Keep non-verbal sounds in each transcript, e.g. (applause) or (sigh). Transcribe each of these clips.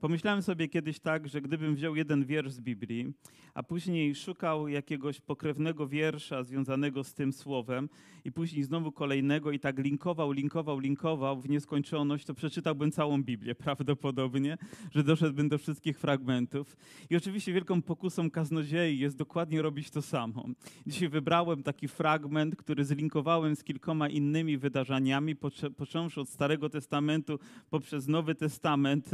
Pomyślałem sobie kiedyś tak, że gdybym wziął jeden wiersz z Biblii, a później szukał jakiegoś pokrewnego wiersza związanego z tym słowem, i później znowu kolejnego, i tak linkował, linkował, linkował w nieskończoność, to przeczytałbym całą Biblię (laughs) prawdopodobnie, że doszedłbym do wszystkich fragmentów. I oczywiście wielką pokusą kaznodziei jest dokładnie robić to samo. Dzisiaj wybrałem taki fragment, który zlinkowałem z kilkoma innymi wydarzeniami, począwszy od Starego Testamentu poprzez Nowy Testament.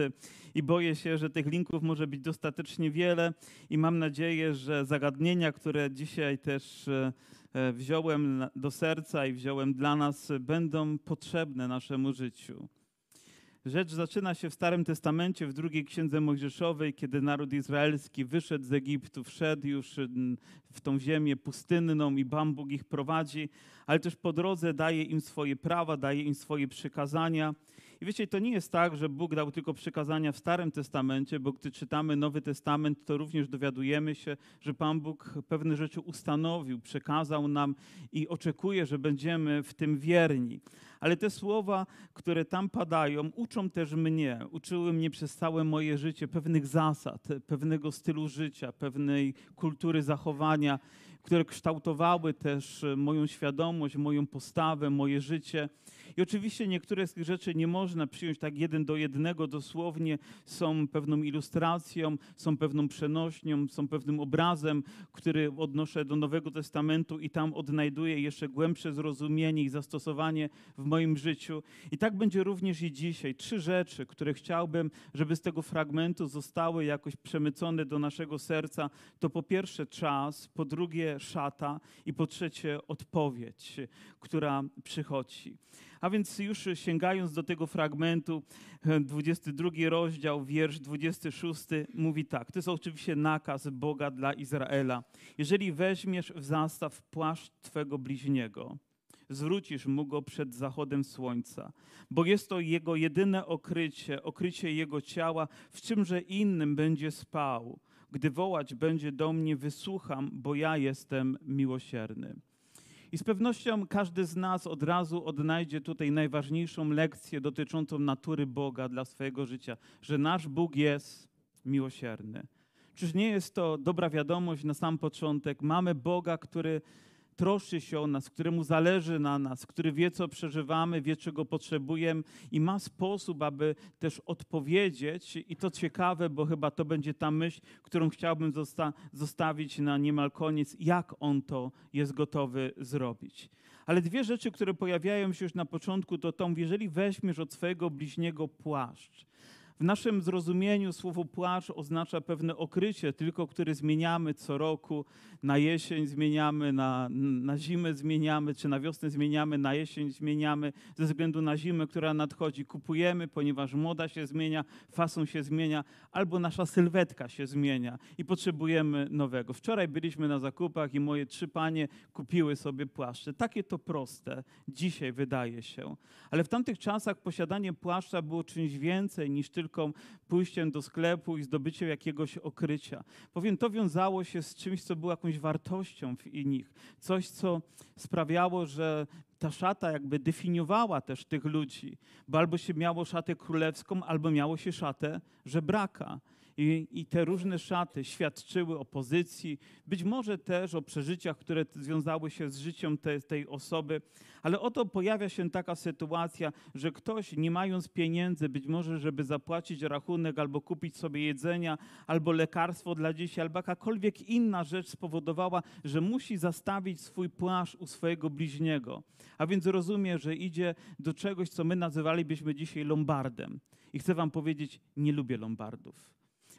I boję się, że tych linków może być dostatecznie wiele i mam nadzieję, że zagadnienia, które dzisiaj też e, e, wziąłem do serca i wziąłem dla nas, będą potrzebne naszemu życiu. Rzecz zaczyna się w Starym Testamencie, w drugiej księdze Mojżeszowej, kiedy naród izraelski wyszedł z Egiptu, wszedł już w tą ziemię pustynną i Pan Bóg ich prowadzi, ale też po drodze daje im swoje prawa, daje im swoje przykazania. I wiecie, to nie jest tak, że Bóg dał tylko przykazania w Starym Testamencie, bo gdy czytamy Nowy Testament, to również dowiadujemy się, że Pan Bóg pewne rzeczy ustanowił, przekazał nam i oczekuje, że będziemy w tym wierni. Ale te słowa, które tam padają, uczą też mnie, uczyły mnie przez całe moje życie pewnych zasad, pewnego stylu życia, pewnej kultury zachowania, które kształtowały też moją świadomość, moją postawę, moje życie. I oczywiście niektóre z tych rzeczy nie można przyjąć tak jeden do jednego dosłownie, są pewną ilustracją, są pewną przenośnią, są pewnym obrazem, który odnoszę do Nowego Testamentu i tam odnajduję jeszcze głębsze zrozumienie i zastosowanie w moim życiu. I tak będzie również i dzisiaj. Trzy rzeczy, które chciałbym, żeby z tego fragmentu zostały jakoś przemycone do naszego serca, to po pierwsze czas, po drugie szata i po trzecie odpowiedź, która przychodzi. A więc już sięgając do tego fragmentu, 22 rozdział, wiersz 26 mówi tak. To jest oczywiście nakaz Boga dla Izraela. Jeżeli weźmiesz w zastaw płaszcz Twego bliźniego, zwrócisz mu go przed zachodem słońca, bo jest to jego jedyne okrycie, okrycie jego ciała, w czymże innym będzie spał. Gdy wołać będzie do mnie, wysłucham, bo ja jestem miłosierny. I z pewnością każdy z nas od razu odnajdzie tutaj najważniejszą lekcję dotyczącą natury Boga dla swojego życia, że nasz Bóg jest miłosierny. Czyż nie jest to dobra wiadomość na sam początek? Mamy Boga, który troszczy się o nas, któremu zależy na nas, który wie, co przeżywamy, wie, czego potrzebujemy i ma sposób, aby też odpowiedzieć. I to ciekawe, bo chyba to będzie ta myśl, którą chciałbym zosta zostawić na niemal koniec, jak on to jest gotowy zrobić. Ale dwie rzeczy, które pojawiają się już na początku, to to, jeżeli weźmiesz od swojego bliźniego płaszcz, w naszym zrozumieniu słowo płaszcz oznacza pewne okrycie, tylko które zmieniamy co roku. Na jesień zmieniamy, na, na zimę zmieniamy, czy na wiosnę zmieniamy, na jesień zmieniamy, ze względu na zimę, która nadchodzi. Kupujemy, ponieważ moda się zmienia, fason się zmienia, albo nasza sylwetka się zmienia i potrzebujemy nowego. Wczoraj byliśmy na zakupach i moje trzy panie kupiły sobie płaszcze. Takie to proste dzisiaj wydaje się. Ale w tamtych czasach posiadanie płaszcza było czymś więcej niż tylko tylko pójściem do sklepu i zdobyciem jakiegoś okrycia. Powiem, to wiązało się z czymś, co było jakąś wartością w nich. Coś, co sprawiało, że ta szata jakby definiowała też tych ludzi, bo albo się miało szatę królewską, albo miało się szatę żebraka. I, I, te różne szaty świadczyły o pozycji, być może też o przeżyciach, które związały się z życiem te, tej osoby, ale oto pojawia się taka sytuacja, że ktoś, nie mając pieniędzy, być może, żeby zapłacić rachunek albo kupić sobie jedzenia, albo lekarstwo dla dzieci, albo jakakolwiek inna rzecz spowodowała, że musi zastawić swój płaszcz u swojego bliźniego. A więc rozumie, że idzie do czegoś, co my nazywalibyśmy dzisiaj lombardem. I chcę Wam powiedzieć, nie lubię lombardów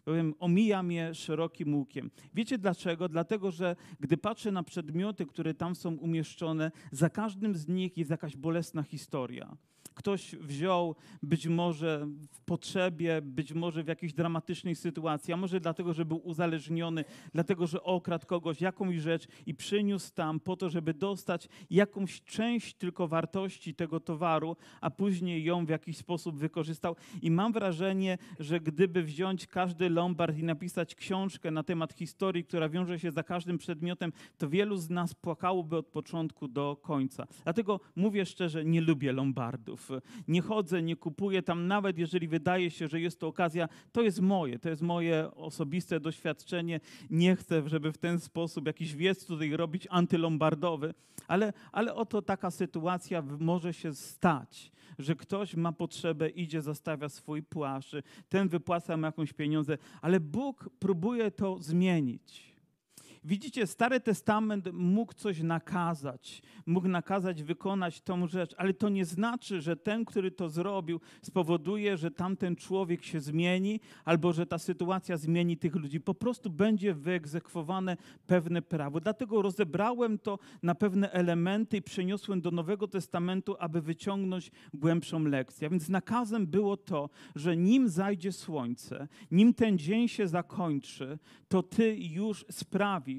powiem, omijam je szerokim łukiem. Wiecie dlaczego? Dlatego, że gdy patrzę na przedmioty, które tam są umieszczone, za każdym z nich jest jakaś bolesna historia ktoś wziął być może w potrzebie, być może w jakiejś dramatycznej sytuacji, a może dlatego, że był uzależniony, dlatego, że okradł kogoś, jakąś rzecz i przyniósł tam po to, żeby dostać jakąś część tylko wartości tego towaru, a później ją w jakiś sposób wykorzystał. I mam wrażenie, że gdyby wziąć każdy lombard i napisać książkę na temat historii, która wiąże się za każdym przedmiotem, to wielu z nas płakałoby od początku do końca. Dlatego mówię szczerze, nie lubię lombardów. Nie chodzę, nie kupuję tam, nawet jeżeli wydaje się, że jest to okazja, to jest moje, to jest moje osobiste doświadczenie. Nie chcę, żeby w ten sposób jakiś wiec tutaj robić antylombardowy, ale, ale oto taka sytuacja może się stać, że ktoś ma potrzebę, idzie, zostawia swój płaszcz, ten wypłaca mu jakąś pieniądze, ale Bóg próbuje to zmienić. Widzicie, Stary Testament mógł coś nakazać, mógł nakazać wykonać tą rzecz, ale to nie znaczy, że ten, który to zrobił, spowoduje, że tamten człowiek się zmieni albo że ta sytuacja zmieni tych ludzi. Po prostu będzie wyegzekwowane pewne prawo. Dlatego rozebrałem to na pewne elementy i przeniosłem do Nowego Testamentu, aby wyciągnąć głębszą lekcję. A więc nakazem było to, że nim zajdzie słońce, nim ten dzień się zakończy, to ty już sprawisz,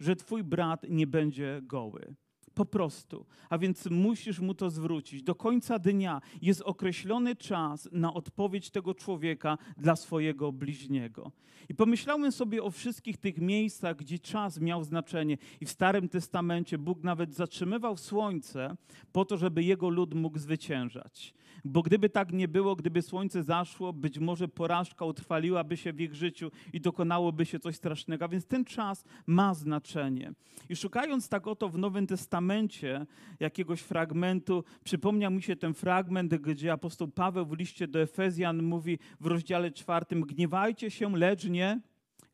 że twój brat nie będzie goły. Po prostu. A więc musisz mu to zwrócić. Do końca dnia jest określony czas na odpowiedź tego człowieka dla swojego bliźniego. I pomyślałem sobie o wszystkich tych miejscach, gdzie czas miał znaczenie. I w Starym Testamencie Bóg nawet zatrzymywał słońce po to, żeby jego lud mógł zwyciężać. Bo gdyby tak nie było, gdyby słońce zaszło, być może porażka utrwaliłaby się w ich życiu i dokonałoby się coś strasznego. A więc ten czas ma znaczenie. I szukając tak oto w Nowym Testamencie jakiegoś fragmentu, przypomniał mi się ten fragment, gdzie apostoł Paweł w liście do Efezjan mówi w rozdziale czwartym: Gniewajcie się, lecz nie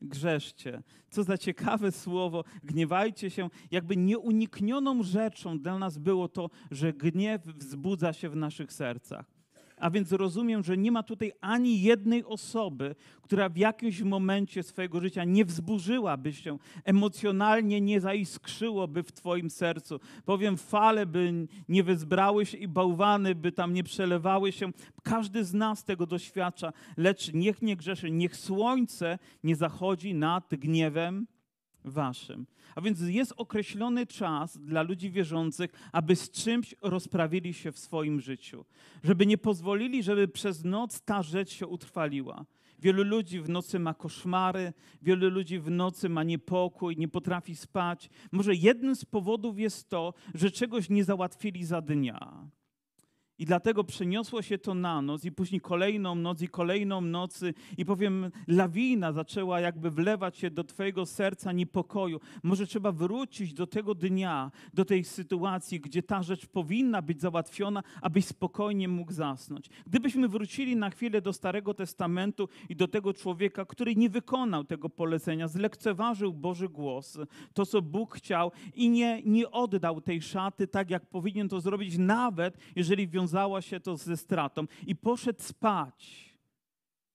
grzeszcie. Co za ciekawe słowo, gniewajcie się. Jakby nieuniknioną rzeczą dla nas było to, że gniew wzbudza się w naszych sercach. A więc rozumiem, że nie ma tutaj ani jednej osoby, która w jakimś momencie swojego życia nie wzburzyłaby się, emocjonalnie nie zaiskrzyłoby w Twoim sercu. Powiem, fale by nie wyzbrały się i bałwany by tam nie przelewały się. Każdy z nas tego doświadcza, lecz niech nie grzeszy, niech słońce nie zachodzi nad gniewem waszym. A więc jest określony czas dla ludzi wierzących, aby z czymś rozprawili się w swoim życiu. Żeby nie pozwolili, żeby przez noc ta rzecz się utrwaliła. Wielu ludzi w nocy ma koszmary, wielu ludzi w nocy ma niepokój, nie potrafi spać. Może jednym z powodów jest to, że czegoś nie załatwili za dnia. I dlatego przeniosło się to na noc, i później kolejną noc, i kolejną nocy, i powiem, lawina zaczęła jakby wlewać się do Twojego serca niepokoju. Może trzeba wrócić do tego dnia, do tej sytuacji, gdzie ta rzecz powinna być załatwiona, abyś spokojnie mógł zasnąć. Gdybyśmy wrócili na chwilę do Starego Testamentu i do tego człowieka, który nie wykonał tego polecenia, zlekceważył Boży głos, to co Bóg chciał, i nie, nie oddał tej szaty tak, jak powinien to zrobić, nawet jeżeli wiązał wiązała się to ze stratą i poszedł spać.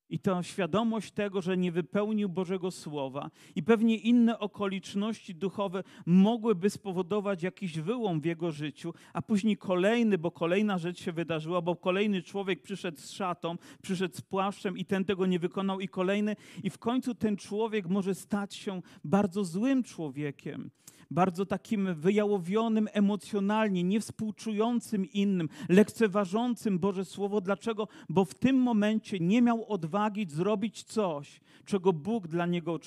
I ta świadomość tego, że nie wypełnił Bożego Słowa i pewnie inne okoliczności duchowe mogłyby spowodować jakiś wyłom w jego życiu, a później kolejny, bo kolejna rzecz się wydarzyła, bo kolejny człowiek przyszedł z szatą, przyszedł z płaszczem i ten tego nie wykonał i kolejny i w końcu ten człowiek może stać się bardzo złym człowiekiem bardzo takim wyjałowionym emocjonalnie, niewspółczującym innym, lekceważącym Boże Słowo. Dlaczego? Bo w tym momencie nie miał odwagi zrobić coś, czego Bóg dla niego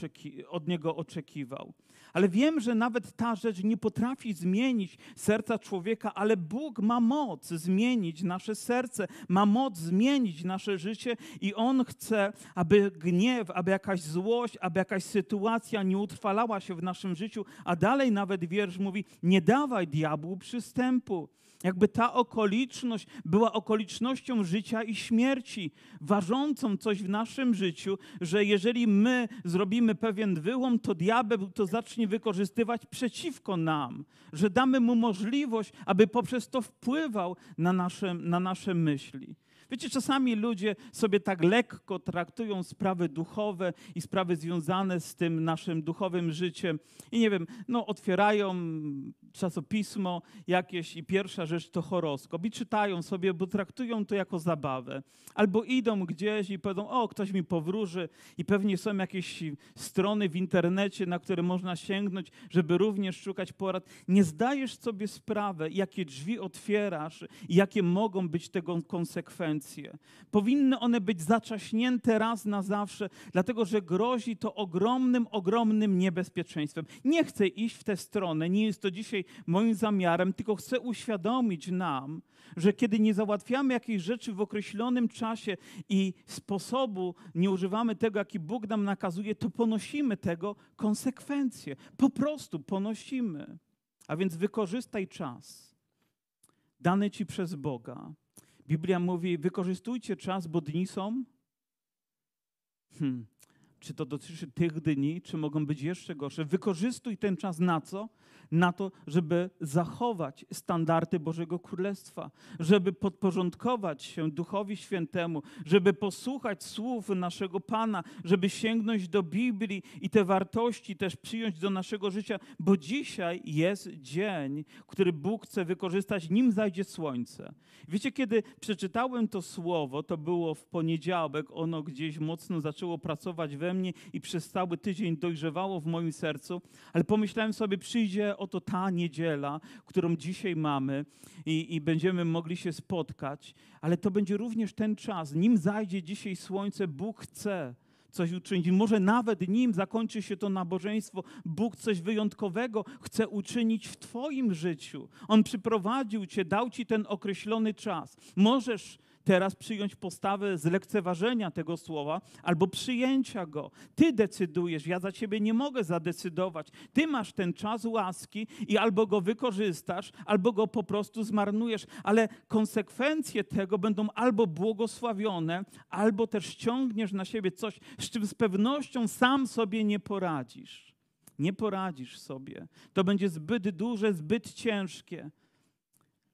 od niego oczekiwał. Ale wiem, że nawet ta rzecz nie potrafi zmienić serca człowieka, ale Bóg ma moc zmienić nasze serce, ma moc zmienić nasze życie i On chce, aby gniew, aby jakaś złość, aby jakaś sytuacja nie utrwalała się w naszym życiu, a dalej nawet wiersz mówi: Nie dawaj diabłu przystępu. Jakby ta okoliczność była okolicznością życia i śmierci, ważącą coś w naszym życiu, że jeżeli my zrobimy pewien wyłom, to diabeł to zacznie wykorzystywać przeciwko nam, że damy mu możliwość, aby poprzez to wpływał na nasze, na nasze myśli. Wiecie, czasami ludzie sobie tak lekko traktują sprawy duchowe i sprawy związane z tym naszym duchowym życiem i nie wiem, no otwierają czasopismo jakieś i pierwsza rzecz to horoskop i czytają sobie, bo traktują to jako zabawę. Albo idą gdzieś i powiedzą, o, ktoś mi powróży i pewnie są jakieś strony w internecie, na które można sięgnąć, żeby również szukać porad. Nie zdajesz sobie sprawy, jakie drzwi otwierasz i jakie mogą być tego konsekwencje. Powinny one być zaczaśnięte raz na zawsze, dlatego że grozi to ogromnym, ogromnym niebezpieczeństwem. Nie chcę iść w tę stronę, nie jest to dzisiaj moim zamiarem, tylko chcę uświadomić nam, że kiedy nie załatwiamy jakiejś rzeczy w określonym czasie i sposobu nie używamy tego, jaki Bóg nam nakazuje, to ponosimy tego konsekwencje. Po prostu ponosimy. A więc wykorzystaj czas dany ci przez Boga. Biblia mówi: wykorzystujcie czas, bo dni są. Hmm. Czy to dotyczy tych dni, czy mogą być jeszcze gorsze? Wykorzystuj ten czas na co? na to, żeby zachować standardy Bożego Królestwa, żeby podporządkować się Duchowi Świętemu, żeby posłuchać słów naszego Pana, żeby sięgnąć do Biblii i te wartości też przyjąć do naszego życia, bo dzisiaj jest dzień, który Bóg chce wykorzystać, nim zajdzie słońce. Wiecie, kiedy przeczytałem to słowo, to było w poniedziałek, ono gdzieś mocno zaczęło pracować we mnie i przez cały tydzień dojrzewało w moim sercu, ale pomyślałem sobie, przyjdzie oto ta niedziela, którą dzisiaj mamy i, i będziemy mogli się spotkać, ale to będzie również ten czas, nim zajdzie dzisiaj słońce, Bóg chce coś uczynić. Może nawet nim zakończy się to nabożeństwo, Bóg coś wyjątkowego chce uczynić w Twoim życiu. On przyprowadził Cię, dał Ci ten określony czas. Możesz teraz przyjąć postawę zlekceważenia tego słowa albo przyjęcia go. Ty decydujesz, ja za ciebie nie mogę zadecydować. Ty masz ten czas łaski i albo go wykorzystasz, albo go po prostu zmarnujesz, ale konsekwencje tego będą albo błogosławione, albo też ściągniesz na siebie coś, z czym z pewnością sam sobie nie poradzisz. Nie poradzisz sobie. To będzie zbyt duże, zbyt ciężkie.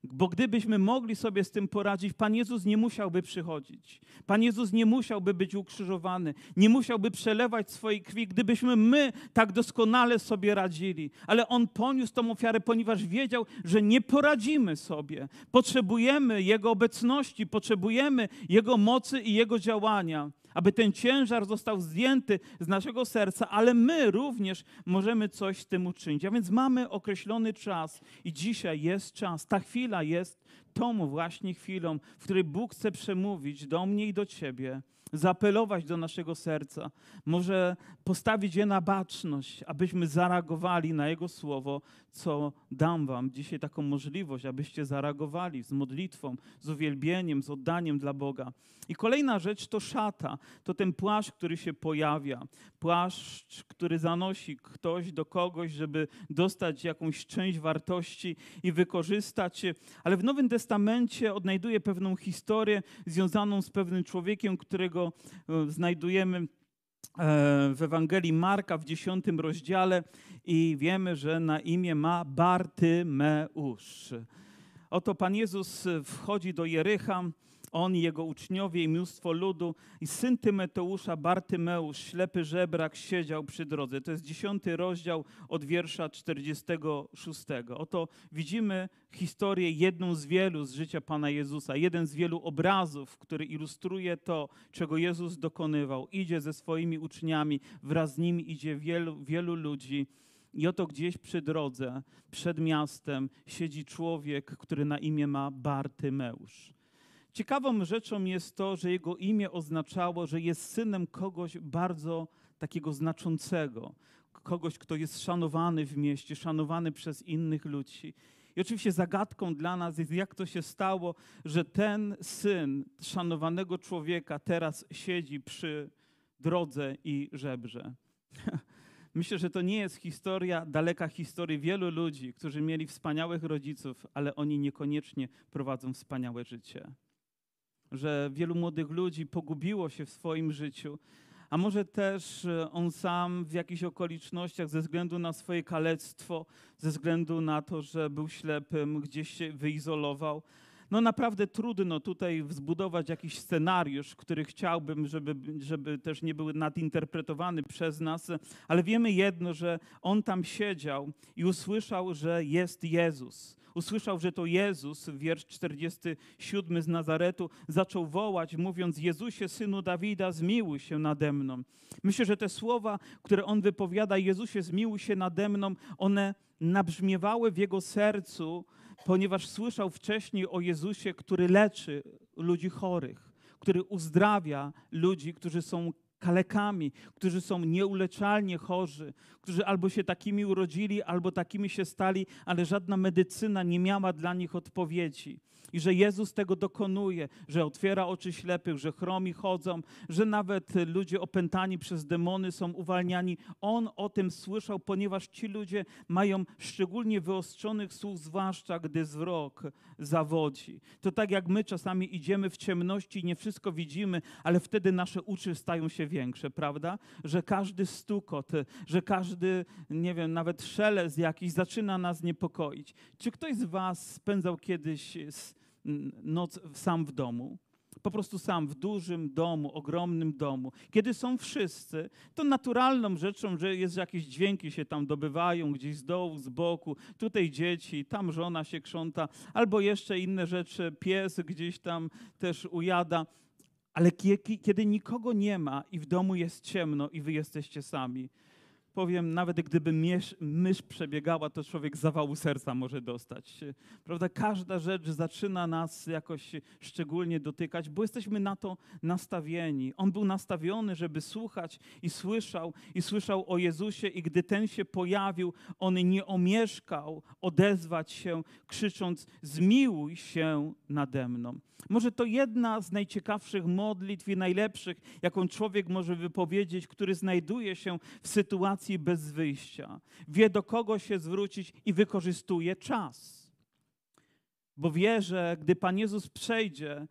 Bo gdybyśmy mogli sobie z tym poradzić, Pan Jezus nie musiałby przychodzić. Pan Jezus nie musiałby być ukrzyżowany, nie musiałby przelewać swojej krwi, gdybyśmy my tak doskonale sobie radzili. Ale On poniósł tą ofiarę, ponieważ wiedział, że nie poradzimy sobie. Potrzebujemy Jego obecności, potrzebujemy Jego mocy i Jego działania aby ten ciężar został zdjęty z naszego serca, ale my również możemy coś z tym uczynić. A więc mamy określony czas i dzisiaj jest czas, ta chwila jest tą właśnie chwilą, w której Bóg chce przemówić do mnie i do Ciebie zaapelować do naszego serca, może postawić je na baczność, abyśmy zareagowali na Jego słowo, co dam Wam dzisiaj taką możliwość, abyście zareagowali z modlitwą, z uwielbieniem, z oddaniem dla Boga. I kolejna rzecz to szata, to ten płaszcz, który się pojawia, płaszcz, który zanosi ktoś do kogoś, żeby dostać jakąś część wartości i wykorzystać. Ale w Nowym Testamencie odnajduje pewną historię związaną z pewnym człowiekiem, którego e, znajdujemy w Ewangelii Marka w dziesiątym rozdziale i wiemy, że na imię ma Bartymeusz. Oto Pan Jezus wchodzi do Jericha, on jego uczniowie i mnóstwo ludu i syn Tymeteusza, Bartymeusz, ślepy żebrak, siedział przy drodze. To jest dziesiąty rozdział od wiersza 46. Oto widzimy historię jedną z wielu z życia Pana Jezusa, jeden z wielu obrazów, który ilustruje to, czego Jezus dokonywał. Idzie ze swoimi uczniami, wraz z nimi idzie wielu, wielu ludzi. I oto gdzieś przy drodze, przed miastem, siedzi człowiek, który na imię ma Bartymeusz. Ciekawą rzeczą jest to, że jego imię oznaczało, że jest synem kogoś bardzo takiego znaczącego, kogoś, kto jest szanowany w mieście, szanowany przez innych ludzi. I oczywiście zagadką dla nas jest, jak to się stało, że ten syn szanowanego człowieka teraz siedzi przy drodze i żebrze. (laughs) Myślę, że to nie jest historia, daleka historia wielu ludzi, którzy mieli wspaniałych rodziców, ale oni niekoniecznie prowadzą wspaniałe życie że wielu młodych ludzi pogubiło się w swoim życiu, a może też e, on sam w jakichś okolicznościach ze względu na swoje kalectwo, ze względu na to, że był ślepym, gdzieś się wyizolował. No naprawdę trudno tutaj zbudować jakiś scenariusz, który chciałbym, żeby, żeby też nie był nadinterpretowany przez nas, ale wiemy jedno, że on tam siedział i usłyszał, że jest Jezus usłyszał, że to Jezus, wiersz 47 z Nazaretu, zaczął wołać, mówiąc: Jezusie, synu Dawida, zmiłuj się nade mną. Myślę, że te słowa, które on wypowiada, Jezusie, zmiłuj się nade mną, one nabrzmiewały w jego sercu, ponieważ słyszał wcześniej o Jezusie, który leczy ludzi chorych, który uzdrawia ludzi, którzy są kalekami, którzy są nieuleczalnie chorzy, którzy albo się takimi urodzili, albo takimi się stali, ale żadna medycyna nie miała dla nich odpowiedzi i że Jezus tego dokonuje, że otwiera oczy ślepych, że chromi chodzą, że nawet ludzie opętani przez demony są uwalniani. On o tym słyszał, ponieważ ci ludzie mają szczególnie wyostrzonych słuch, zwłaszcza gdy wzrok zawodzi. To tak jak my czasami idziemy w ciemności i nie wszystko widzimy, ale wtedy nasze uszy stają się większe, prawda? Że każdy stukot, że każdy, nie wiem, nawet szelest jakiś zaczyna nas niepokoić. Czy ktoś z Was spędzał kiedyś noc sam w domu. Po prostu sam w dużym domu, ogromnym domu. Kiedy są wszyscy, to naturalną rzeczą, że jest jakieś dźwięki się tam dobywają gdzieś z dołu, z boku. Tutaj dzieci, tam żona się krząta, albo jeszcze inne rzeczy, pies gdzieś tam też ujada. Ale kiedy nikogo nie ma i w domu jest ciemno i wy jesteście sami, powiem, nawet gdyby mysz, mysz przebiegała, to człowiek zawału serca może dostać. Prawda? Każda rzecz zaczyna nas jakoś szczególnie dotykać, bo jesteśmy na to nastawieni. On był nastawiony, żeby słuchać i słyszał, i słyszał o Jezusie, i gdy ten się pojawił, on nie omieszkał odezwać się, krzycząc: Zmiłuj się nade mną. Może to jedna z najciekawszych modlitw i najlepszych, jaką człowiek może wypowiedzieć, który znajduje się w sytuacji bez wyjścia. Wie, do kogo się zwrócić i wykorzystuje czas. Bo wie, że gdy Pan Jezus przejdzie,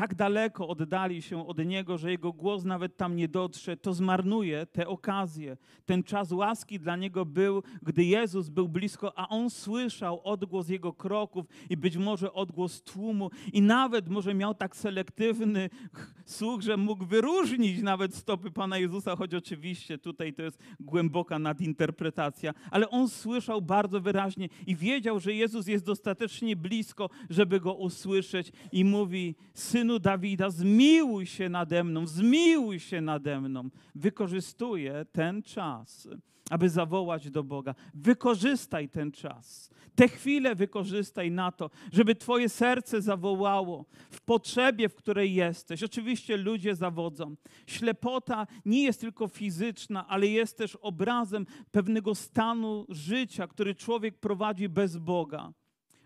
tak daleko oddali się od Niego, że Jego głos nawet tam nie dotrze, to zmarnuje tę okazję. Ten czas łaski dla Niego był, gdy Jezus był blisko, a On słyszał odgłos Jego kroków i być może odgłos tłumu. I nawet może miał tak selektywny słuch, że mógł wyróżnić nawet stopy Pana Jezusa, choć oczywiście tutaj to jest głęboka nadinterpretacja, ale On słyszał bardzo wyraźnie i wiedział, że Jezus jest dostatecznie blisko, żeby Go usłyszeć. I mówi, Synu, synu Dawida, zmiłuj się nade mną, zmiłuj się nade mną. Wykorzystuje ten czas, aby zawołać do Boga. Wykorzystaj ten czas. Te chwile wykorzystaj na to, żeby Twoje serce zawołało w potrzebie, w której jesteś. Oczywiście ludzie zawodzą. Ślepota nie jest tylko fizyczna, ale jest też obrazem pewnego stanu życia, który człowiek prowadzi bez Boga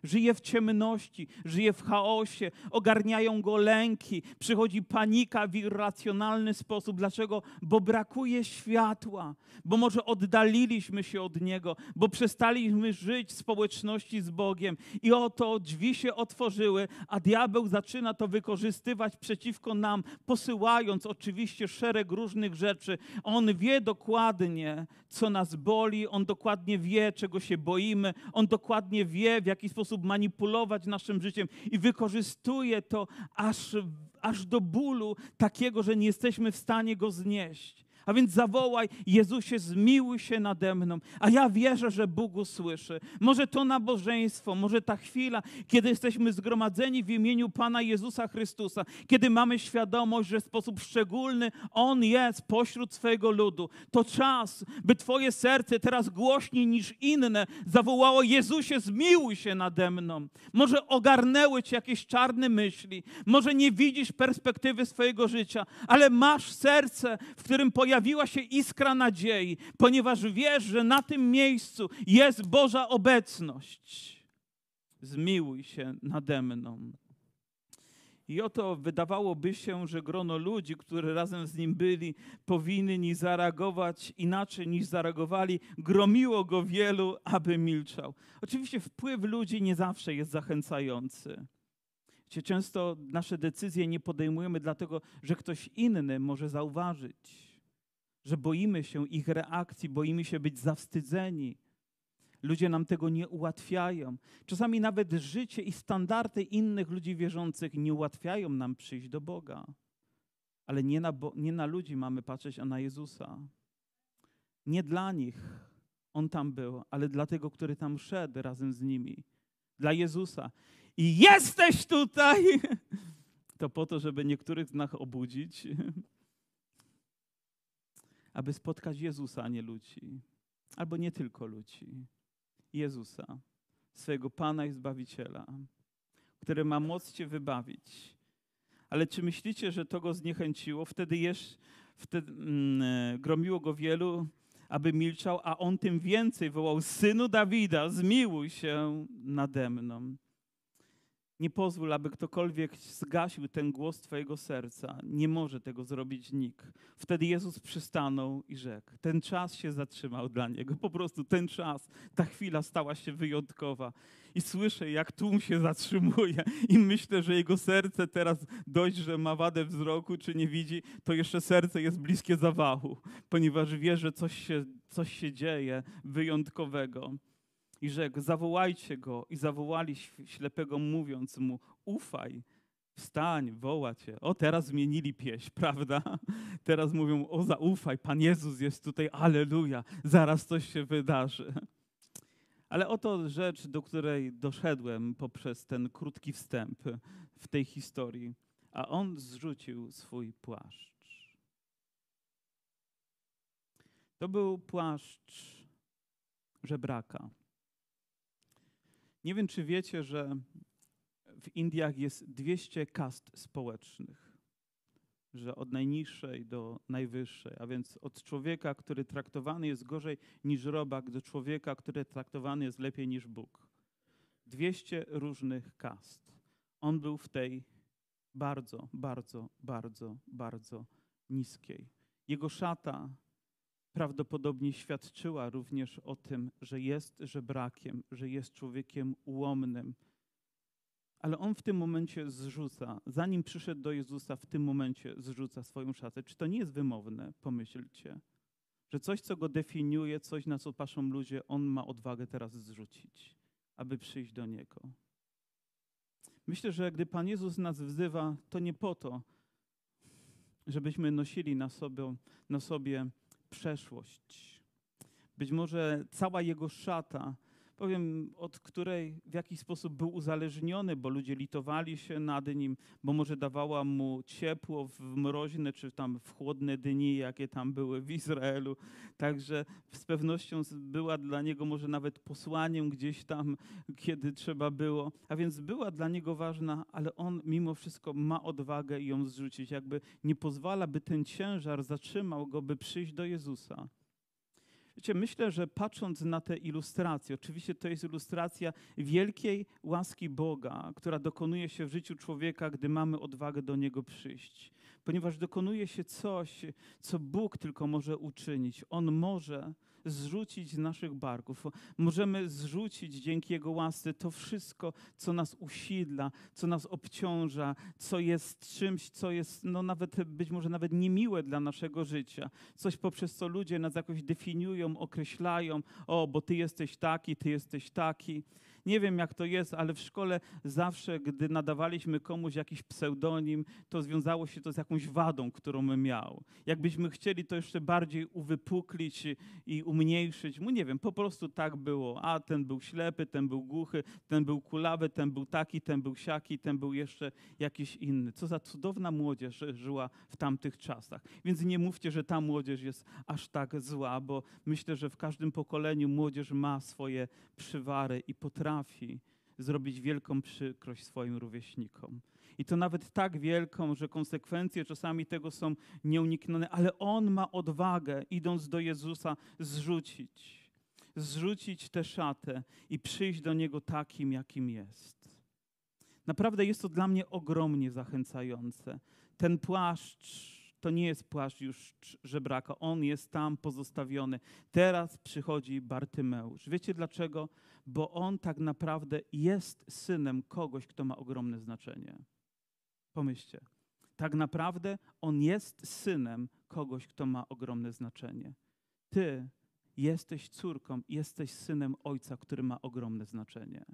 żyje w ciemności, żyje w chaosie, ogarniają go lęki, przychodzi panika w irracjonalny sposób. Dlaczego? Bo brakuje światła, bo może oddaliliśmy się od Niego, bo przestaliśmy żyć w społeczności z Bogiem i oto drzwi się otworzyły, a diabeł zaczyna to wykorzystywać przeciwko nam, posyłając oczywiście szereg różnych rzeczy. On wie dokładnie, co nas boli, on dokładnie wie, czego się boimy, on dokładnie wie, w jaki sposób sposób manipulować naszym życiem i wykorzystuje to aż, aż do bólu takiego, że nie jesteśmy w stanie go znieść. A więc zawołaj, Jezusie, zmiłuj się nade mną. A ja wierzę, że Bóg usłyszy. Może to nabożeństwo, może ta chwila, kiedy jesteśmy zgromadzeni w imieniu Pana Jezusa Chrystusa, kiedy mamy świadomość, że w sposób szczególny On jest pośród swojego ludu. To czas, by Twoje serce teraz głośniej niż inne zawołało, Jezusie, zmiłuj się nade mną. Może ogarnęły Cię jakieś czarne myśli, może nie widzisz perspektywy swojego życia, ale masz serce, w którym pojawia pojawiła się iskra nadziei, ponieważ wiesz, że na tym miejscu jest Boża obecność. Zmiłuj się nade mną. I oto wydawałoby się, że grono ludzi, które razem z nim byli, powinni zareagować inaczej niż zareagowali. Gromiło go wielu, aby milczał. Oczywiście wpływ ludzi nie zawsze jest zachęcający. Często nasze decyzje nie podejmujemy dlatego, że ktoś inny może zauważyć że boimy się ich reakcji, boimy się być zawstydzeni. Ludzie nam tego nie ułatwiają. Czasami nawet życie i standardy innych ludzi wierzących nie ułatwiają nam przyjść do Boga. Ale nie na, nie na ludzi mamy patrzeć, a na Jezusa. Nie dla nich On tam był, ale dla tego, który tam szedł razem z nimi. Dla Jezusa. I jesteś tutaj! (laughs) To po to, żeby niektórych z nas obudzić, aby spotkać Jezusa, a nie ludzi. Albo nie tylko ludzi. Jezusa, swojego Pana i Zbawiciela, który ma moc Cię wybawić. Ale czy myślicie, że to go zniechęciło? Wtedy, jesz, wtedy mm, e, gromiło go wielu, aby milczał, a on tym więcej wołał: Synu Dawida, zmiłuj się nade mną. Nie pozwól, aby ktokolwiek zgasił ten głos Twojego serca. Nie może tego zrobić nikt. Wtedy Jezus przystanął i rzekł. Ten czas się zatrzymał dla niego. Po prostu ten czas, ta chwila stała się wyjątkowa. I słyszę, jak tłum się zatrzymuje, i myślę, że jego serce teraz dość, że ma wadę wzroku, czy nie widzi, to jeszcze serce jest bliskie zawachu, ponieważ wie, że coś się, coś się dzieje wyjątkowego i rzekł: Zawołajcie go. I zawołali ślepego, mówiąc mu: Ufaj, wstań, woła cię. O, teraz zmienili pieśń, (laughs) prawda? Teraz mówią: O, zaufaj, Pan Jezus jest tutaj, aleluja, zaraz coś się wydarzy. Ale oto rzecz, do której doszedłem poprzez ten krótki wstęp w tej historii. A on zrzucił swój płaszcz. To był płaszcz żebraka. Nie wiem, czy wiecie, że w Indiach jest 200 kast społecznych, że od najniższej do najwyższej, a więc od człowieka, który traktowany jest gorzej niż robak, do człowieka, który traktowany jest lepiej niż Bóg. 200 różnych kast. On był w tej bardzo, bardzo, bardzo, bardzo niskiej. Jego szata prawdopodobnie świadczyła również o tym, że jest żebrakiem, że jest człowiekiem ułomnym. Ale on w tym momencie zrzuca, zanim przyszedł do Jezusa, w tym momencie zrzuca swoją szatę. Czy to nie jest wymowne? Pomyślcie. Że coś, co go definiuje, coś, na co patrzą ludzie, on ma odwagę teraz zrzucić, aby przyjść do Niego. Myślę, że gdy Pan Jezus nas wzywa, to nie po to, żebyśmy nosili na sobie, na sobie przeszłość. Być może cała jego szata, powiem, od której w jakiś sposób był uzależniony, bo ludzie litowali się nad nim, bo może dawała mu ciepło w mroźne czy tam w chłodne dni, jakie tam były w Izraelu. Także z pewnością była dla niego może nawet posłaniem gdzieś tam, kiedy trzeba było. A więc była dla niego ważna, ale on mimo wszystko ma odwagę ją zrzucić. Jakby nie pozwala, by ten ciężar zatrzymał go, by przyjść do Jezusa. Wiecie, myślę, że patrząc na te ilustracje, oczywiście to jest ilustracja wielkiej łaski Boga, która dokonuje się w życiu człowieka, gdy mamy odwagę do Niego przyjść. Ponieważ dokonuje się coś, co Bóg tylko może uczynić. On może zrzucić z naszych barków. Możemy zrzucić dzięki Jego łasce to wszystko, co nas usidla, co nas obciąża, co jest czymś, co jest no nawet być może nawet niemiłe dla naszego życia. Coś poprzez co ludzie nas jakoś definiują, określają. O, bo ty jesteś taki, ty jesteś taki. Nie wiem, jak to jest, ale w szkole zawsze, gdy nadawaliśmy komuś jakiś pseudonim, to związało się to z jakąś wadą, którą miał. Jakbyśmy chcieli to jeszcze bardziej uwypuklić i umniejszyć, nie wiem, po prostu tak było. A ten był ślepy, ten był głuchy, ten był kulawy, ten był taki, ten był siaki, ten był jeszcze jakiś inny. Co za cudowna młodzież żyła w tamtych czasach. Więc nie mówcie, że ta młodzież jest aż tak zła, bo myślę, że w każdym pokoleniu młodzież ma swoje przywary i potrafi potrafi zrobić wielką przykrość swoim rówieśnikom. I to nawet tak wielką, że konsekwencje czasami tego są nieuniknione, ale on ma odwagę, idąc do Jezusa, zrzucić, zrzucić tę szatę i przyjść do Niego takim, jakim jest. Naprawdę jest to dla mnie ogromnie zachęcające. Ten płaszcz to nie jest płaszcz już żebraka, on jest tam pozostawiony. Teraz przychodzi Bartymeusz. Wiecie dlaczego? bo on tak naprawdę jest synem kogoś, kto ma ogromne znaczenie. Pomyślcie. Tak naprawdę on jest synem kogoś, kto ma ogromne znaczenie. Ty jesteś córką, jesteś synem ojca, który ma ogromne znaczenie.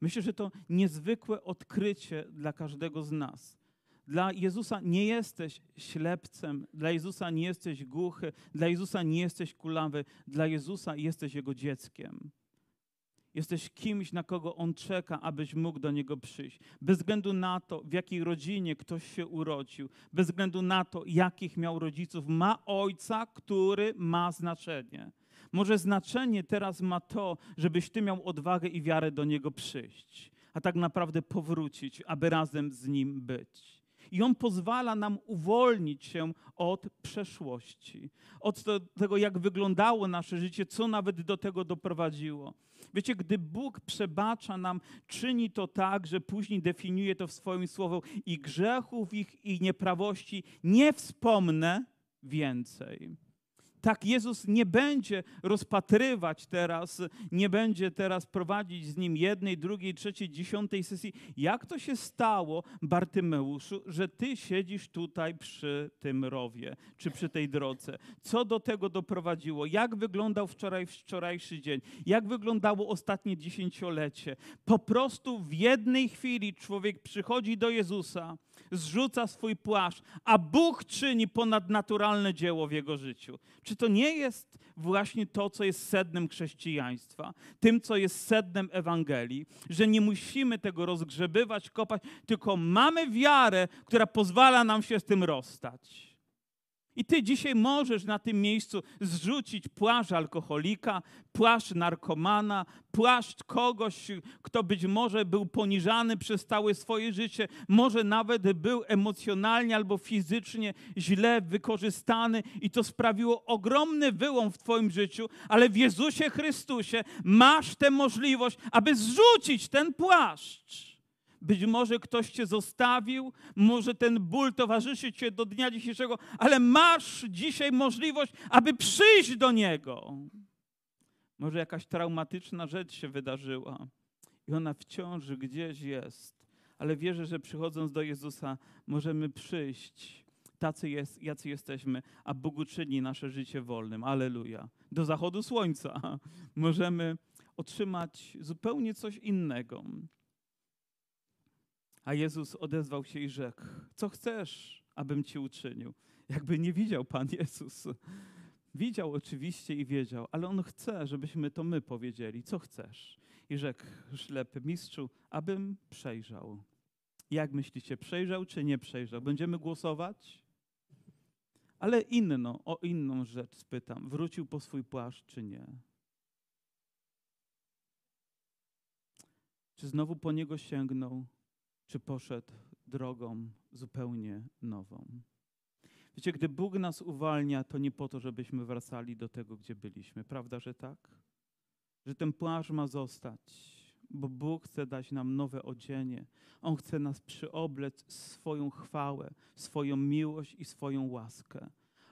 Myślę, że to niezwykłe odkrycie dla każdego z nas. Dla Jezusa nie jesteś ślepcem, dla Jezusa nie jesteś głuchy, dla Jezusa nie jesteś kulawy, dla Jezusa jesteś Jego dzieckiem. Jesteś kimś, na kogo On czeka, abyś mógł do Niego przyjść. Bez względu na to, w jakiej rodzinie ktoś się urodził, bez względu na to, jakich miał rodziców, ma Ojca, który ma znaczenie. Może znaczenie teraz ma to, żebyś Ty miał odwagę i wiarę do Niego przyjść, a tak naprawdę powrócić, aby razem z Nim być. I On pozwala nam uwolnić się od przeszłości, od tego, jak wyglądało nasze życie, co nawet do tego doprowadziło. Wiecie, gdy Bóg przebacza nam, czyni to tak, że później definiuje to w swoim słowie i grzechów ich i nieprawości nie wspomnę więcej tak Jezus nie będzie rozpatrywać teraz, nie będzie teraz prowadzić z nim jednej, drugiej, trzeciej, dziesiątej sesji. Jak to się stało, Bartymeuszu, że ty siedzisz tutaj przy tym rowie, czy przy tej drodze? Co do tego doprowadziło? Jak wyglądał wczoraj, wczorajszy dzień? Jak wyglądało ostatnie dziesięciolecie? Po prostu w jednej chwili człowiek przychodzi do Jezusa, zrzuca swój płaszcz, a Bóg czyni ponadnaturalne dzieło w jego życiu. Czy to nie jest właśnie to, co jest sednem chrześcijaństwa, tym, co jest sednem Ewangelii, że nie musimy tego rozgrzebywać, kopać, tylko mamy wiarę, która pozwala nam się z tym rozstać. I ty dzisiaj możesz na tym miejscu zrzucić płaszcz alkoholika, płaszcz narkomana, płaszcz kogoś, kto być może był poniżany przez całe swoje życie, może nawet był emocjonalnie albo fizycznie źle wykorzystany i to sprawiło ogromny wyłom w twoim życiu, ale w Jezusie Chrystusie masz tę możliwość, aby zrzucić ten płaszcz. Być może ktoś cię zostawił, może ten ból towarzyszy cię do dnia dzisiejszego, ale masz dzisiaj możliwość, aby przyjść do niego. Może jakaś traumatyczna rzecz się wydarzyła i ona wciąż gdzieś jest, ale wierzę, że przychodząc do Jezusa możemy przyjść tacy jest, jacy jesteśmy, a Bóg uczyni nasze życie wolnym. Aleluja. Do zachodu słońca możemy otrzymać zupełnie coś innego. A Jezus odezwał się i rzekł: Co chcesz, abym ci uczynił? Jakby nie widział Pan Jezus. Widział oczywiście i wiedział, ale on chce, żebyśmy to my powiedzieli. Co chcesz? I rzekł ślepy mistrzu, abym przejrzał. Jak myślicie, przejrzał czy nie przejrzał? Będziemy głosować? Ale inną, o inną rzecz spytam. Wrócił po swój płaszcz czy nie? Czy znowu po niego sięgnął? Czy poszedł drogą zupełnie nową. Wiecie, gdy Bóg nas uwalnia, to nie po to, żebyśmy wracali do tego, gdzie byliśmy. Prawda, że tak? Że ten płaszcz ma zostać, bo Bóg chce dać nam nowe odzienie. On chce nas przyoblec swoją chwałę, swoją miłość i swoją łaskę.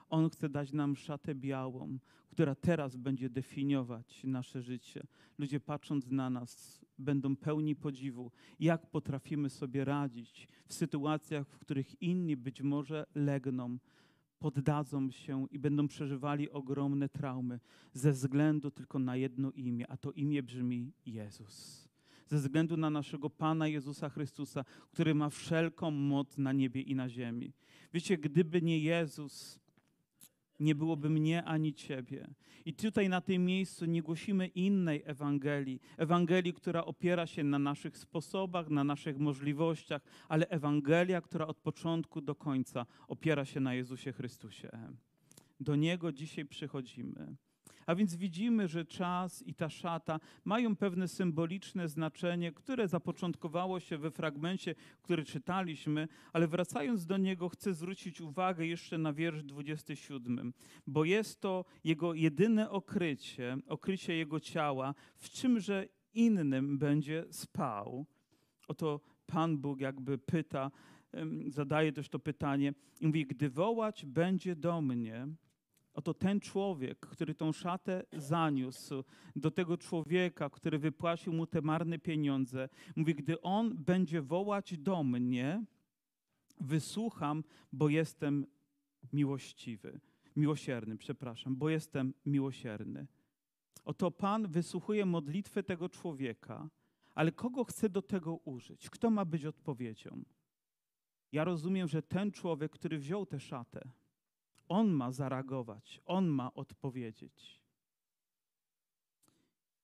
On chce dać nam szatę białą, która teraz będzie definiować nasze życie. Ludzie patrząc na nas będą pełni podziwu, jak potrafimy sobie radzić w sytuacjach, w których inni być może legną, poddadzą się i będą przeżywali ogromne traumy ze względu tylko na jedno imię, a to imię brzmi Jezus. Ze względu na naszego Pana Jezusa Chrystusa, który ma wszelką moc na niebie i na ziemi. Wiecie, gdyby nie Jezus, nie byłoby mnie ani ciebie. I tutaj na tym miejscu nie głosimy innej Ewangelii, Ewangelii, która opiera się na naszych sposobach, na naszych możliwościach, ale Ewangelia, która od początku do końca opiera się na Jezusie Chrystusie. Do Niego dzisiaj przychodzimy. A więc widzimy, że czas i ta szata mają pewne symboliczne znaczenie, które zapoczątkowało się we fragmencie, który czytaliśmy, ale wracając do niego, chcę zwrócić uwagę jeszcze na wiersz 27, bo jest to jego jedyne okrycie, okrycie jego ciała, w czymże innym będzie spał. Oto Pan Bóg jakby pyta, zadaje też to pytanie i mówi, gdy wołać będzie do mnie, Oto ten człowiek, który tą szatę zaniósł do tego człowieka, który wypłacił mu te marne pieniądze, mówi: Gdy on będzie wołać do mnie, wysłucham, bo jestem miłościwy, miłosierny, przepraszam, bo jestem miłosierny. Oto Pan wysłuchuje modlitwę tego człowieka, ale kogo chce do tego użyć? Kto ma być odpowiedzią? Ja rozumiem, że ten człowiek, który wziął tę szatę, on ma zareagować, On ma odpowiedzieć.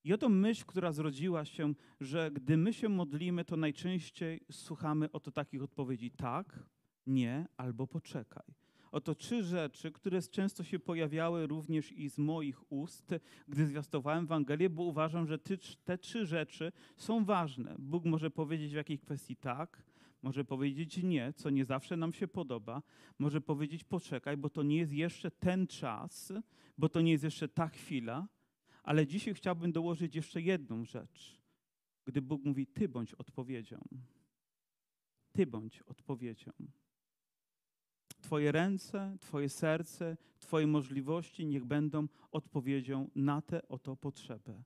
I oto myśl, która zrodziła się, że gdy my się modlimy, to najczęściej słuchamy oto takich odpowiedzi tak, nie albo poczekaj. Oto trzy rzeczy, które często się pojawiały również i z moich ust, gdy zwiastowałem Ewangelię, bo uważam, że te trzy rzeczy są ważne. Bóg może powiedzieć w jakiej kwestii tak, Może powiedzieć nie, co nie zawsze nam się podoba. Może powiedzieć poczekaj, bo to nie jest jeszcze ten czas, bo to nie jest jeszcze ta chwila. Ale dzisiaj chciałbym dołożyć jeszcze jedną rzecz. Gdy Bóg mówi, Ty bądź odpowiedzią. Ty bądź odpowiedzią. Twoje ręce, Twoje serce, Twoje możliwości niech będą odpowiedzią na tę oto potrzebę.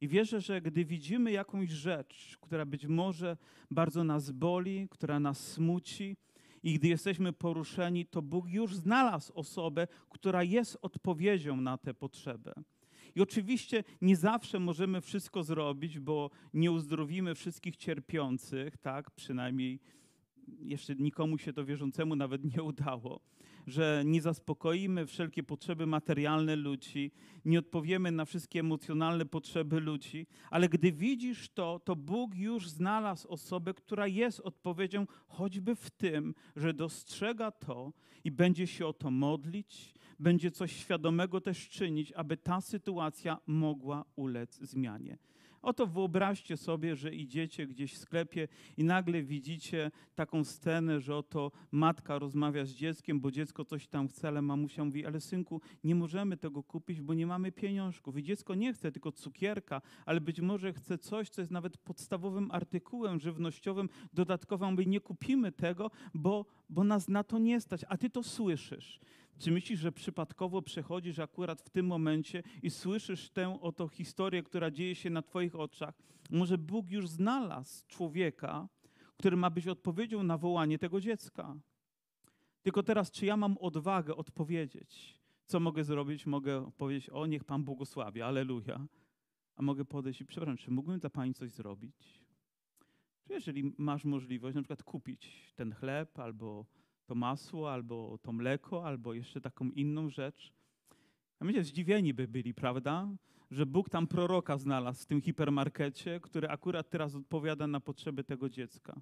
I wierzę, że gdy widzimy jakąś rzecz, która być może bardzo nas boli, która nas smuci, i gdy jesteśmy poruszeni, to Bóg już znalazł osobę, która jest odpowiedzią na tę potrzebę. I oczywiście nie zawsze możemy wszystko zrobić, bo nie uzdrowimy wszystkich cierpiących, tak? Przynajmniej jeszcze nikomu się to wierzącemu nawet nie udało, że nie zaspokoimy wszelkie potrzeby materialne ludzi, nie odpowiemy na wszystkie emocjonalne potrzeby ludzi, ale gdy widzisz to, to Bóg już znalazł osobę, która jest odpowiedzią choćby w tym, że dostrzega to i będzie się o to modlić, będzie coś świadomego też czynić, aby ta sytuacja mogła ulec zmianie. Oto wyobraźcie sobie, że idziecie gdzieś w sklepie i nagle widzicie taką scenę, że oto matka rozmawia z dzieckiem, bo dziecko coś tam chce, ale mamusia mówi, ale synku, nie możemy tego kupić, bo nie mamy pieniążków. I dziecko nie chce tylko cukierka, ale być może chce coś, co jest nawet podstawowym artykułem żywnościowym, dodatkową, my nie kupimy tego, bo, bo nas na to nie stać, a ty to słyszysz. Czy myślisz, że przypadkowo przechodzisz akurat w tym momencie i słyszysz tę oto historię, która dzieje się na Twoich oczach? Może Bóg już znalazł człowieka, który ma być odpowiedzią na wołanie tego dziecka. Tylko teraz, czy ja mam odwagę odpowiedzieć? Co mogę zrobić? Mogę powiedzieć, o niech Pan błogosławi, aleluja. A mogę podejść i, przepraszam, czy mógłbym dla Pani coś zrobić? Czy jeżeli masz możliwość na przykład kupić ten chleb albo to masło, albo to mleko, albo jeszcze taką inną rzecz. A myślę, zdziwieni by byli, prawda? Że Bóg tam proroka znalazł w tym hipermarkecie, który akurat teraz odpowiada na potrzeby tego dziecka.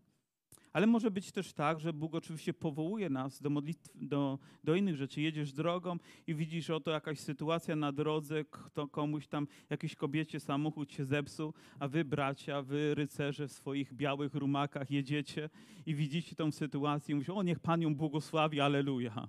Ale może być też tak, że Bóg oczywiście powołuje nas do, do, do innych rzeczy. Jedziesz drogą i widzisz, oto jakaś sytuacja na drodze, kto komuś tam, jakiejś kobiecie samochód się zepsuł, a wy bracia, wy rycerze w swoich białych rumakach jedziecie i widzicie tą sytuację i mówicie, o niech Pan ją błogosławi, aleluja.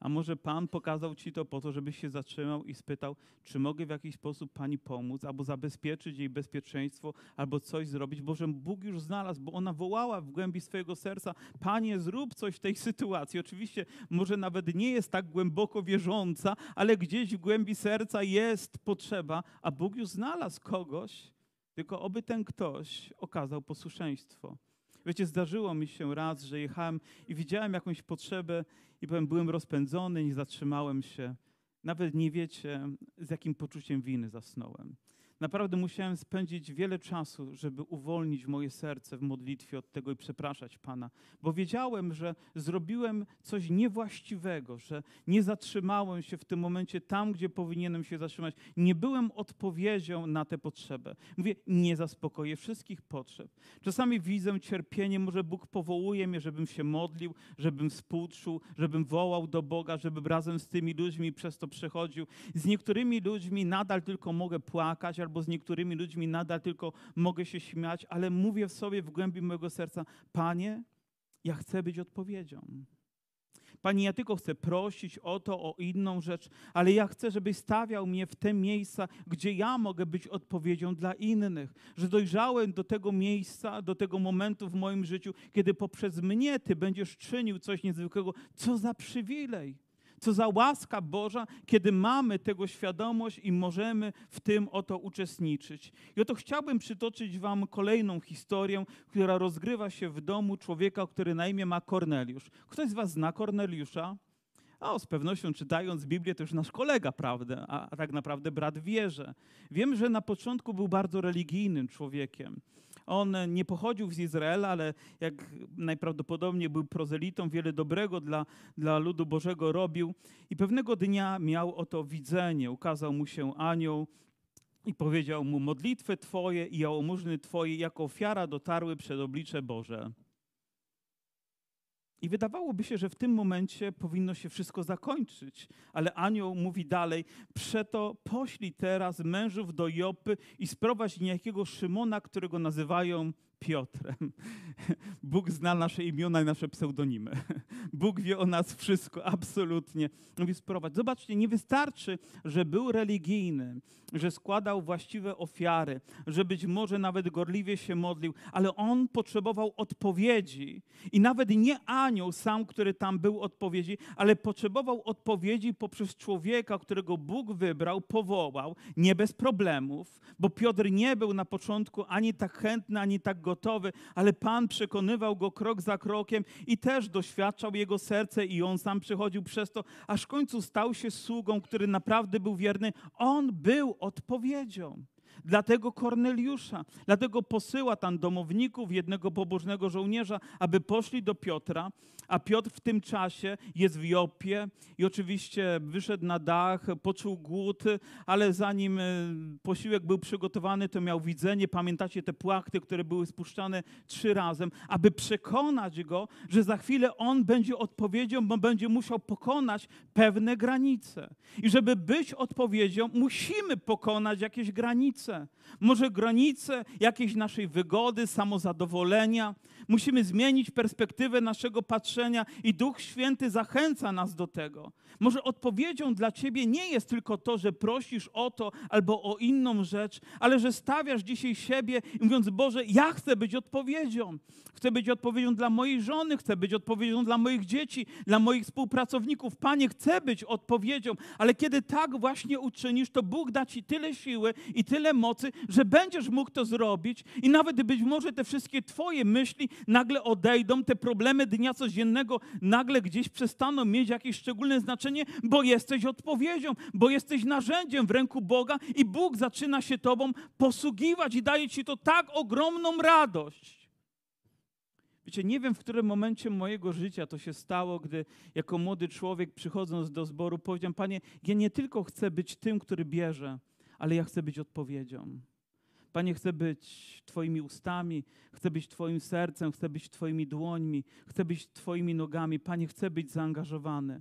A może Pan pokazał Ci to po to, żebyś się zatrzymał i spytał, czy mogę w jakiś sposób Pani pomóc, albo zabezpieczyć jej bezpieczeństwo, albo coś zrobić, bo że Bóg już znalazł, bo ona wołała w głębi swojego serca, Panie, zrób coś w tej sytuacji. Oczywiście może nawet nie jest tak głęboko wierząca, ale gdzieś w głębi serca jest potrzeba, a Bóg już znalazł kogoś, tylko oby ten ktoś okazał posłuszeństwo. Wiecie, zdarzyło mi się raz, że jechałem i widziałem jakąś potrzebę i powiem, byłem rozpędzony, nie zatrzymałem się. Nawet nie wiecie, z jakim poczuciem winy zasnąłem. Naprawdę musiałem spędzić wiele czasu, żeby uwolnić moje serce w modlitwie od tego i przepraszać Pana, bo wiedziałem, że zrobiłem coś niewłaściwego, że nie zatrzymałem się w tym momencie tam, gdzie powinienem się zatrzymać. Nie byłem odpowiedzią na tę potrzebę. Mówię, nie zaspokoję wszystkich potrzeb. Czasami widzę cierpienie, może Bóg powołuje mnie, żebym się modlił, żebym współczuł, żebym wołał do Boga, żebym razem z tymi ludźmi przez to przechodził. Z niektórymi ludźmi nadal tylko mogę płakać, albo z niektórymi ludźmi nadal tylko mogę się śmiać, ale mówię w sobie w głębi mojego serca: Panie, ja chcę być odpowiedzią. Panie, ja tylko chcę prosić o to, o inną rzecz, ale ja chcę, żebyś stawiał mnie w te miejsca, gdzie ja mogę być odpowiedzią dla innych. Że dojrzałem do tego miejsca, do tego momentu w moim życiu, kiedy poprzez mnie Ty będziesz czynił coś niezwykłego. Co za przywilej! Co za łaska Boża, kiedy mamy tego świadomość i możemy w tym oto uczestniczyć. I oto chciałbym przytoczyć Wam kolejną historię, która rozgrywa się w domu człowieka, który na imię ma Korneliusz. Ktoś z Was zna Korneliusza? O, z pewnością czytając Biblię to już nasz kolega, prawda? A tak naprawdę brat wierzy. Wiem, że na początku był bardzo religijnym człowiekiem. On nie pochodził z Izraela, ale jak najprawdopodobniej był prozelitą, wiele dobrego dla, dla ludu Bożego robił. I pewnego dnia miał oto widzenie. Ukazał mu się anioł i powiedział mu: Modlitwy Twoje i jałmużny Twoje jako ofiara dotarły przed oblicze Boże. I wydawałoby się, że w tym momencie powinno się wszystko zakończyć, ale anioł mówi dalej: Przeto poślij teraz mężów do Jopy i sprowadź niejakiego Szymona, którego nazywają Piotrem. (laughs) Bóg zna nasze imiona i nasze pseudonimy. (laughs) Bóg wie o nas wszystko, absolutnie. Mówi sprowadź. Zobaczcie, nie wystarczy, że był religijny, że składał właściwe ofiary, że być może nawet gorliwie się modlił, ale on potrzebował odpowiedzi. I nawet nie anioł sam, który tam był odpowiedzi, ale potrzebował odpowiedzi poprzez człowieka, którego Bóg wybrał, powołał, nie bez problemów, bo Piotr nie był na początku ani tak chętny, ani tak gotowy, ale Pan przekonywał go krok za krokiem i też doświadczał jego serce i on sam przechodził przez to, aż w końcu stał się sługą, który naprawdę był wierny. On był odpowiedzią. Dlatego Korneliusza, dlatego posyła tam domowników, jednego pobożnego żołnierza, aby poszli do Piotra, a Piotr w tym czasie jest w Jopie i oczywiście wyszedł na dach, poczuł głód, ale zanim e, posiłek był przygotowany, to miał widzenie. Pamiętacie te płachty, które były spuszczane trzy razem, aby przekonać go, że za chwilę on będzie odpowiedzią, bo będzie musiał pokonać pewne granice. I żeby być odpowiedzią, musimy pokonać jakieś granice. Może granice jakiejś naszej wygody, samozadowolenia. Musimy zmienić perspektywę naszego patrzenia i Duch Święty zachęca nas do tego. Może odpowiedzią dla Ciebie nie jest tylko to, że prosisz o to albo o inną rzecz, ale że stawiasz dzisiaj siebie i mówiąc, Boże, ja chcę być odpowiedzią. Chcę być odpowiedzią dla mojej żony, chcę być odpowiedzią dla moich dzieci, dla moich współpracowników. Panie, chcę być odpowiedzią, ale kiedy tak właśnie uczynisz, to Bóg da Ci tyle siły i tyle mocy, że będziesz mógł to zrobić i nawet być może te wszystkie Twoje myśli nagle odejdą, te problemy dnia codziennego nagle gdzieś przestaną mieć jakieś szczególne znaczenie, bo jesteś odpowiedzią, bo jesteś narzędziem w ręku Boga i Bóg zaczyna się Tobą posługiwać i daje Ci to tak ogromną radość. Wiecie, nie wiem, w którym momencie mojego życia to się stało, gdy jako młody człowiek przychodząc do zboru powiedziałem, Panie, ja nie tylko chcę być tym, który bierze, ale ja chcę być odpowiedzią. Panie, chcę być Twoimi ustami, chcę być Twoim sercem, chcę być Twoimi dłońmi, chcę być Twoimi nogami. Panie, chcę być zaangażowany.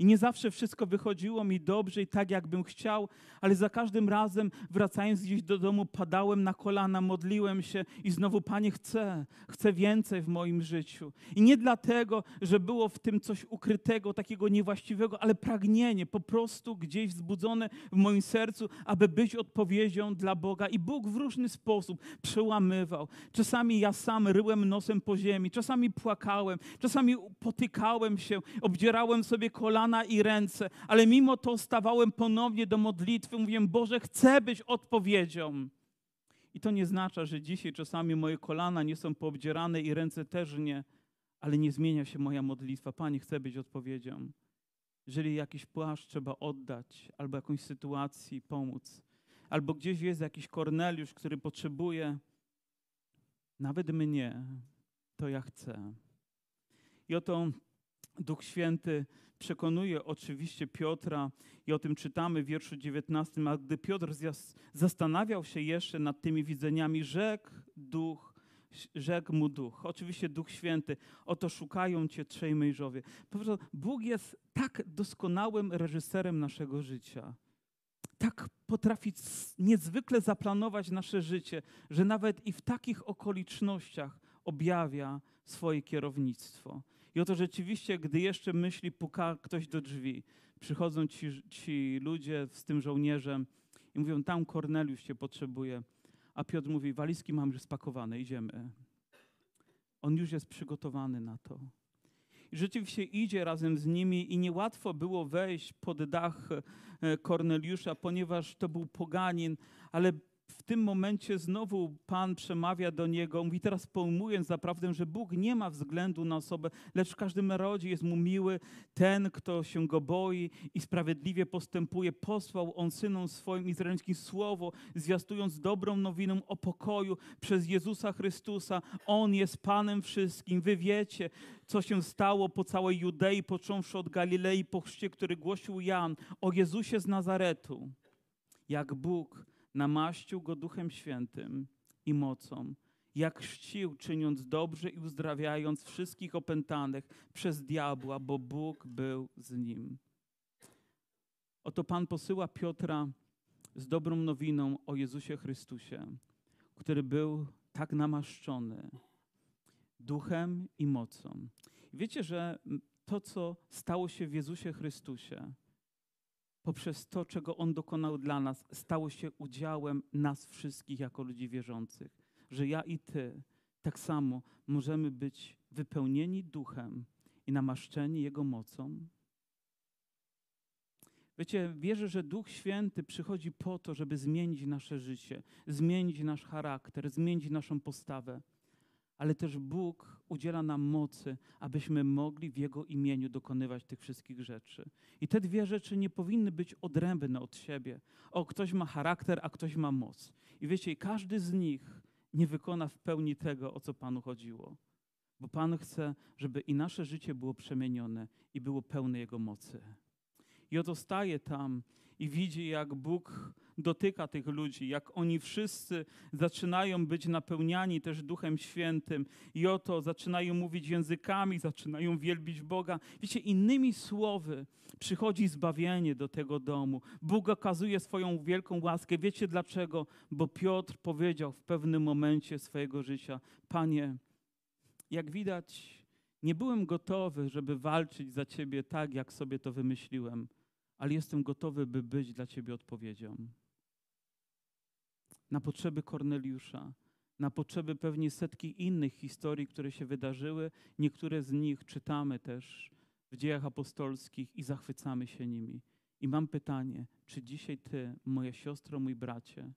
I nie zawsze wszystko wychodziło mi dobrze i tak, jakbym chciał, ale za każdym razem, wracając gdzieś do domu, padałem na kolana, modliłem się i znowu, Panie, chcę, chcę więcej w moim życiu. I nie dlatego, że było w tym coś ukrytego, takiego niewłaściwego, ale pragnienie po prostu gdzieś wzbudzone w moim sercu, aby być odpowiedzią dla Boga. I Bóg w różny sposób przełamywał. Czasami ja sam ryłem nosem po ziemi, czasami płakałem, czasami potykałem się, obdzierałem sobie kolana kolana i ręce, ale mimo to stawałem ponownie do modlitwy, mówiłem, Boże, chcę być odpowiedzią. I to nie znaczy, że dzisiaj czasami moje kolana nie są poobdzierane i ręce też nie, ale nie zmienia się moja modlitwa. Panie, chcę być odpowiedzią. Jeżeli jakiś płaszcz trzeba oddać, albo jakąś sytuacji pomóc, albo gdzieś jest jakiś Korneliusz, który potrzebuje nawet mnie, to ja chcę. I oto Duch Święty przekonuje oczywiście Piotra i o tym czytamy w wierszu 19, a gdy Piotr zastanawiał się jeszcze nad tymi widzeniami, rzekł duch, rzekł mu duch, oczywiście Duch Święty, oto szukają cię trzej mężowie. Bóg jest tak doskonałym reżyserem naszego życia. Tak potrafi niezwykle zaplanować nasze życie, że nawet i w takich okolicznościach objawia swoje kierownictwo. I oto rzeczywiście, gdy jeszcze myśli, puka ktoś do drzwi, przychodzą ci, ci ludzie z tym żołnierzem i mówią, tam Korneliusz cię potrzebuje. A Piotr mówi, walizki mam już spakowane, idziemy. On już jest przygotowany na to. I rzeczywiście idzie razem z nimi i niełatwo było wejść pod dach e, Korneliusza, ponieważ to był poganin, ale w tym momencie znowu Pan przemawia do niego, mówi teraz pojmując zaprawdę, że Bóg nie ma względu na osobę, lecz w każdym narodzie jest mu miły ten, kto się go boi i sprawiedliwie postępuje. Posłał on synom swoim izraelskim słowo, zwiastując dobrą nowinę o pokoju przez Jezusa Chrystusa. On jest Panem wszystkim. Wy wiecie, co się stało po całej Judei, począwszy od Galilei, po chrzcie, który głosił Jan o Jezusie z Nazaretu. Jak Bóg namaścił go Duchem Świętym i mocą, jak chrzcił, czyniąc dobrze i uzdrawiając wszystkich opętanych przez diabła, bo Bóg był z nim. Oto Pan posyła Piotra z dobrą nowiną o Jezusie Chrystusie, który był tak namaszczony duchem i mocą. Wiecie, że to, co stało się w Jezusie Chrystusie, poprzez to, czego On dokonał dla nas, stało się udziałem nas wszystkich jako ludzi wierzących. Że ja i Ty tak samo możemy być wypełnieni duchem i namaszczeni Jego mocą. Wiecie, wierzę, że Duch Święty przychodzi po to, żeby zmienić nasze życie, zmienić nasz charakter, zmienić naszą postawę. Ale też Bóg udziela nam mocy, abyśmy mogli w Jego imieniu dokonywać tych wszystkich rzeczy. I te dwie rzeczy nie powinny być odrębne od siebie. O, ktoś ma charakter, a ktoś ma moc. I wiecie, każdy z nich nie wykona w pełni tego, o co Panu chodziło. Bo Pan chce, żeby i nasze życie było przemienione i było pełne Jego mocy. I oto staje tam i widzi, jak Bóg dotyka tych ludzi, jak oni wszyscy zaczynają być napełniani też Duchem Świętym i oto zaczynają mówić językami, zaczynają wielbić Boga. Wiecie, innymi słowy przychodzi zbawienie do tego domu. Bóg okazuje swoją wielką łaskę. Wiecie dlaczego? Bo Piotr powiedział w pewnym momencie swojego życia: Panie, jak widać, nie byłem gotowy, żeby walczyć za Ciebie tak, jak sobie to wymyśliłem, ale jestem gotowy, by być dla Ciebie odpowiedzią na potrzeby Korneliusza, na potrzeby pewnie setki innych historii, które się wydarzyły. Niektóre z nich czytamy też w dziejach apostolskich i zachwycamy się nimi. I mam pytanie, czy dzisiaj ty, moja siostro, mój bracie,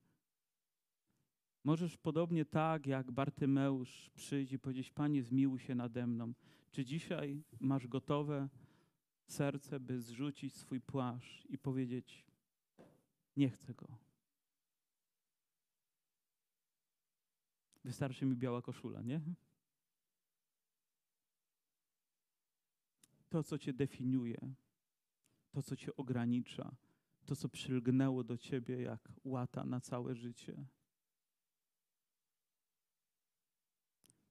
możesz podobnie tak jak Bartymeusz przyjść i powiedzieć, Panie, zmiłuj się nade mną. Czy dzisiaj masz gotowe serce, by zrzucić swój płaszcz i powiedzieć, nie chcę go. Wystarczy mi biała koszula, nie? To, co cię definiuje, to, co cię ogranicza, to, co przylgnęło do ciebie jak łata na całe życie.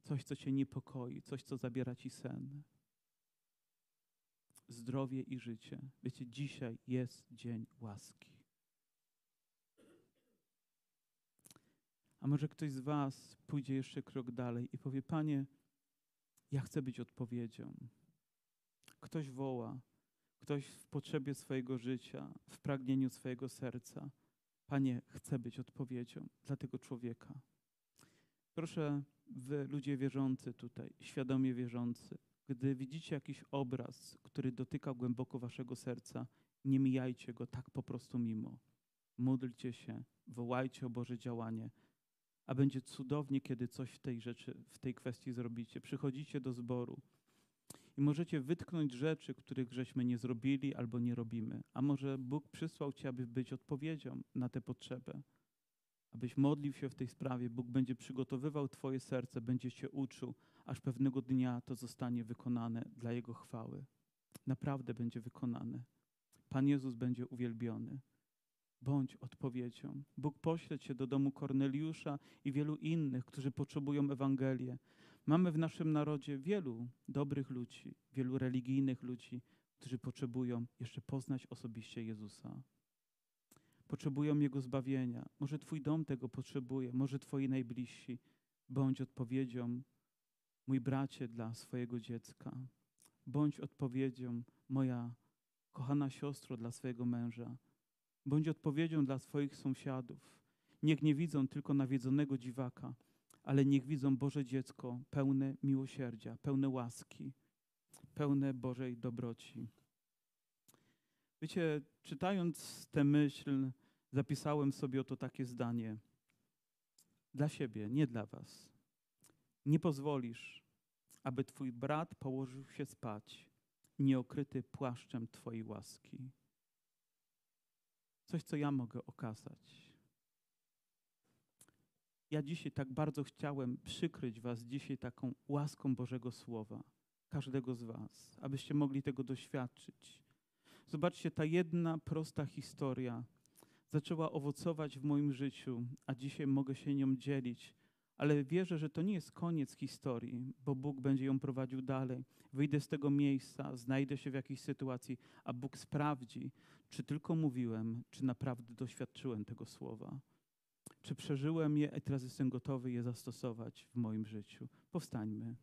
Coś, co cię niepokoi, coś, co zabiera ci sen. Zdrowie i życie. Wiecie, dzisiaj jest dzień łaski. A może ktoś z Was pójdzie jeszcze krok dalej i powie: Panie, ja chcę być odpowiedzią. Ktoś woła, ktoś w potrzebie swojego życia, w pragnieniu swojego serca. Panie, chcę być odpowiedzią dla tego człowieka. Proszę, wy, ludzie wierzący tutaj, świadomie wierzący, gdy widzicie jakiś obraz, który dotyka głęboko waszego serca, nie mijajcie go tak po prostu mimo. Módlcie się, wołajcie o Boże działanie a będzie cudownie, kiedy coś w tej rzeczy, w tej kwestii zrobicie. Przychodzicie do zboru i możecie wytknąć rzeczy, których żeśmy nie zrobili albo nie robimy. A może Bóg przysłał Cię, aby być odpowiedzią na tę potrzebę. Abyś modlił się w tej sprawie, Bóg będzie przygotowywał Twoje serce, będzie Cię uczył, aż pewnego dnia to zostanie wykonane dla Jego chwały. Naprawdę będzie wykonane. Pan Jezus będzie uwielbiony. Bądź odpowiedzią. Bóg pośle cię do domu Korneliusza i wielu innych, którzy potrzebują Ewangelię. Mamy w naszym narodzie wielu dobrych ludzi, wielu religijnych ludzi, którzy potrzebują jeszcze poznać osobiście Jezusa. Potrzebują Jego zbawienia. Może Twój dom tego potrzebuje, może Twoi najbliżsi. Bądź odpowiedzią, mój bracie, dla swojego dziecka. Bądź odpowiedzią, moja kochana siostro, dla swojego męża. Bądź odpowiedzią dla swoich sąsiadów. Niech nie widzą tylko nawiedzonego dziwaka, ale niech widzą Boże dziecko pełne miłosierdzia, pełne łaski, pełne Bożej dobroci. Wiecie, czytając tę myśl, zapisałem sobie oto takie zdanie. Dla siebie, nie dla was. Nie pozwolisz, aby twój brat położył się spać, nieokryty płaszczem twojej łaski coś, co ja mogę okazać. Ja dzisiaj tak bardzo chciałem przykryć Was dzisiaj taką łaską Bożego Słowa, każdego z Was, abyście mogli tego doświadczyć. Zobaczcie, ta jedna prosta historia zaczęła owocować w moim życiu, a dzisiaj mogę się nią dzielić ale wierzę, że to nie jest koniec historii, bo Bóg będzie ją prowadził dalej. Wyjdę z tego miejsca, znajdę się w jakiejś sytuacji, a Bóg sprawdzi, czy tylko mówiłem, czy naprawdę doświadczyłem tego słowa. czy przeżyłem je i teraz jestem gotowy je zastosować w moim życiu. Powstańmy.